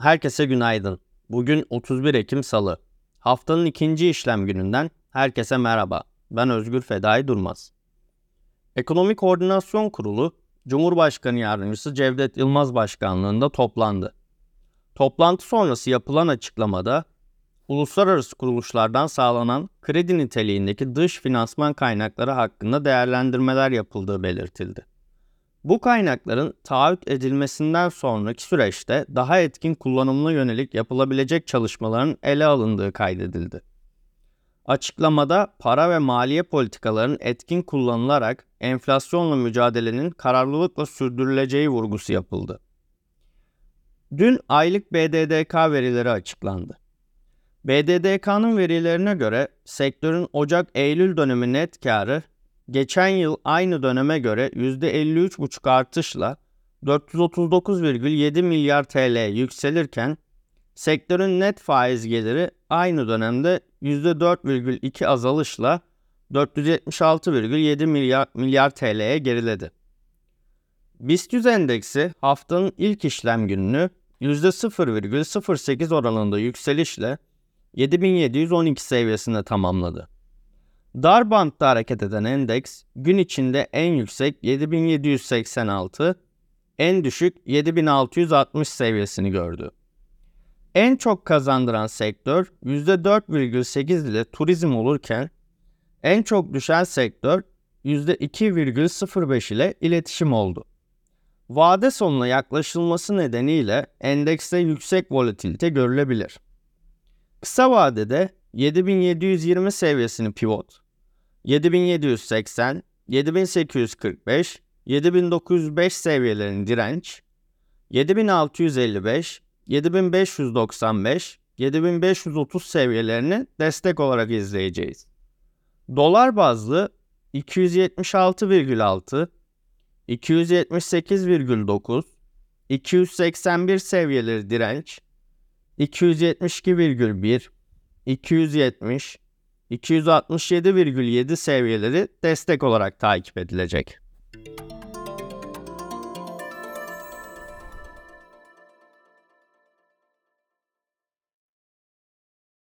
Herkese günaydın. Bugün 31 Ekim Salı. Haftanın ikinci işlem gününden herkese merhaba. Ben Özgür Fedai Durmaz. Ekonomi Koordinasyon Kurulu, Cumhurbaşkanı Yardımcısı Cevdet Yılmaz Başkanlığında toplandı. Toplantı sonrası yapılan açıklamada, uluslararası kuruluşlardan sağlanan kredi niteliğindeki dış finansman kaynakları hakkında değerlendirmeler yapıldığı belirtildi. Bu kaynakların taahhüt edilmesinden sonraki süreçte daha etkin kullanımına yönelik yapılabilecek çalışmaların ele alındığı kaydedildi. Açıklamada para ve maliye politikalarının etkin kullanılarak enflasyonla mücadelenin kararlılıkla sürdürüleceği vurgusu yapıldı. Dün aylık BDDK verileri açıklandı. BDDK'nın verilerine göre sektörün Ocak-Eylül dönemi net karı geçen yıl aynı döneme göre %53,5 artışla 439,7 milyar TL yükselirken sektörün net faiz geliri aynı dönemde %4,2 azalışla 476,7 milyar, milyar TL'ye geriledi. BIST 100 endeksi haftanın ilk işlem gününü %0,08 oranında yükselişle 7712 seviyesinde tamamladı. Dar bantta hareket eden endeks gün içinde en yüksek 7786, en düşük 7660 seviyesini gördü. En çok kazandıran sektör %4,8 ile turizm olurken en çok düşen sektör %2,05 ile iletişim oldu. Vade sonuna yaklaşılması nedeniyle endekste yüksek volatilite görülebilir. Kısa vadede 7720 seviyesini pivot, 7780, 7845, 7905 seviyelerini direnç, 7655, 7595, 7530 seviyelerini destek olarak izleyeceğiz. Dolar bazlı 276,6, 278,9, 281 seviyeleri direnç, 272,1, 270, 267,7 seviyeleri destek olarak takip edilecek.